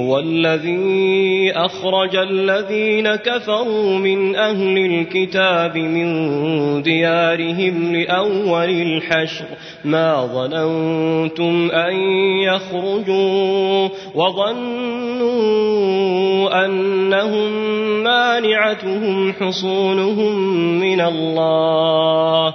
هو الذي أخرج الذين كفروا من أهل الكتاب من ديارهم لأول الحشر. ما ظننتم أن يخرجوا وظنوا أنهم مانعتهم حصونهم من الله.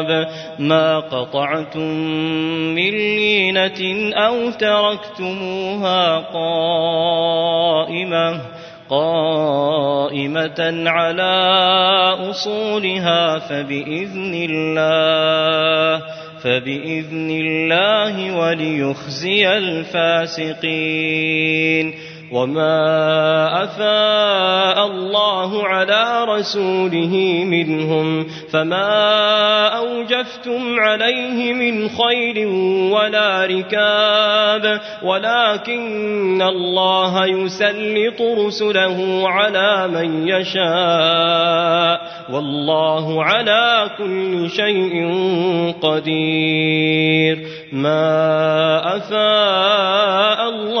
ما قطعتم من لينة أو تركتموها قائمة قائمة على أصولها فبإذن الله فبإذن الله وليخزي الفاسقين. وما أفاء الله على رسوله منهم فما أوجفتم عليه من خير ولا ركاب ولكن الله يسلط رسله على من يشاء والله على كل شيء قدير ما أفاء الله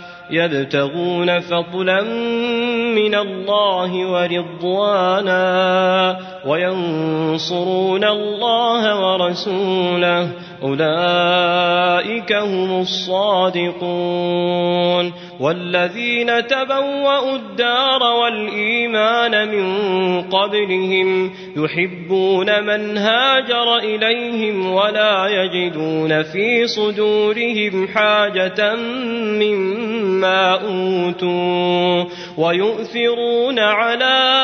يبتغون فضلا من الله ورضوانا وينصرون الله ورسوله. أولئك هم الصادقون. والذين تبوأوا الدار والإيمان من قبلهم يحبون من هاجر إليهم ولا يجدون في صدورهم حاجة مما أوتوا ويؤثرون على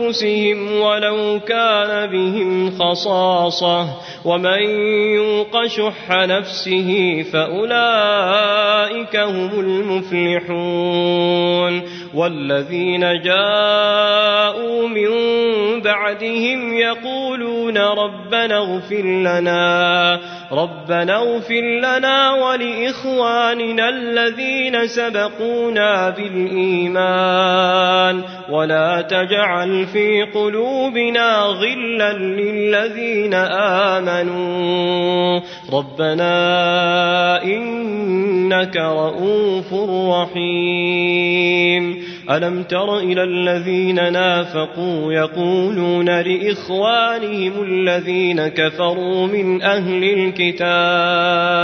أنفسهم ولو كان بهم خصاصة ومن يوق شح نفسه فأولئك هم المفلحون والذين جاءوا من بعدهم يقولون ربنا اغفر لنا ربنا اغفر لنا ولإخواننا الذين سبقونا بالإيمان. ولا تجعل في قلوبنا غلا للذين آمنوا. ربنا إنك رؤوف رحيم. ألم تر إلى الذين نافقوا يقولون لإخوانهم الذين كفروا من أهل الكتاب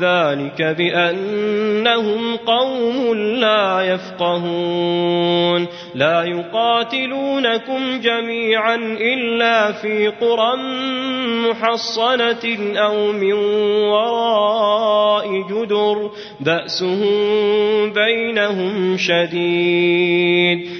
ذلك بأنهم قوم لا يفقهون. لا يقاتلونكم جميعا إلا في قرى محصنة أو من وراء جدر. بأسهم بينهم شديد.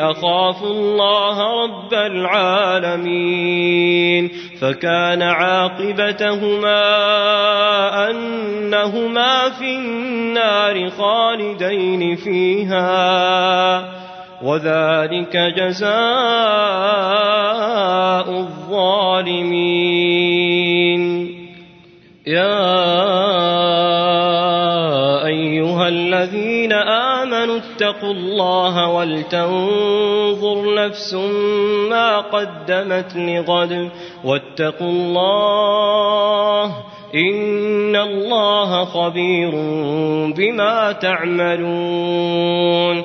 أخاف الله رب العالمين فكان عاقبتهما أنهما في النار خالدين فيها وذلك جزاء الظالمين. يا آمنوا اتقوا الله ولتنظر نفس ما قدمت لغد. واتقوا الله إن الله خبير بما تعملون.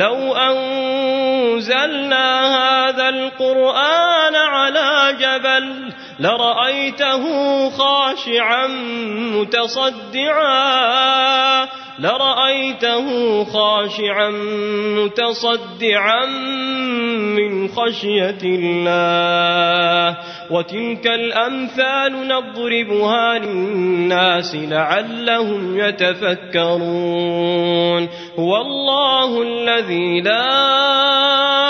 لو أنزلنا هذا القرآن على جبل لرأيته خاشعا متصدعا لرأيته خاشعا متصدعا من خشية الله وتلك الأمثال نضربها للناس لعلهم يتفكرون هو الله الذي لا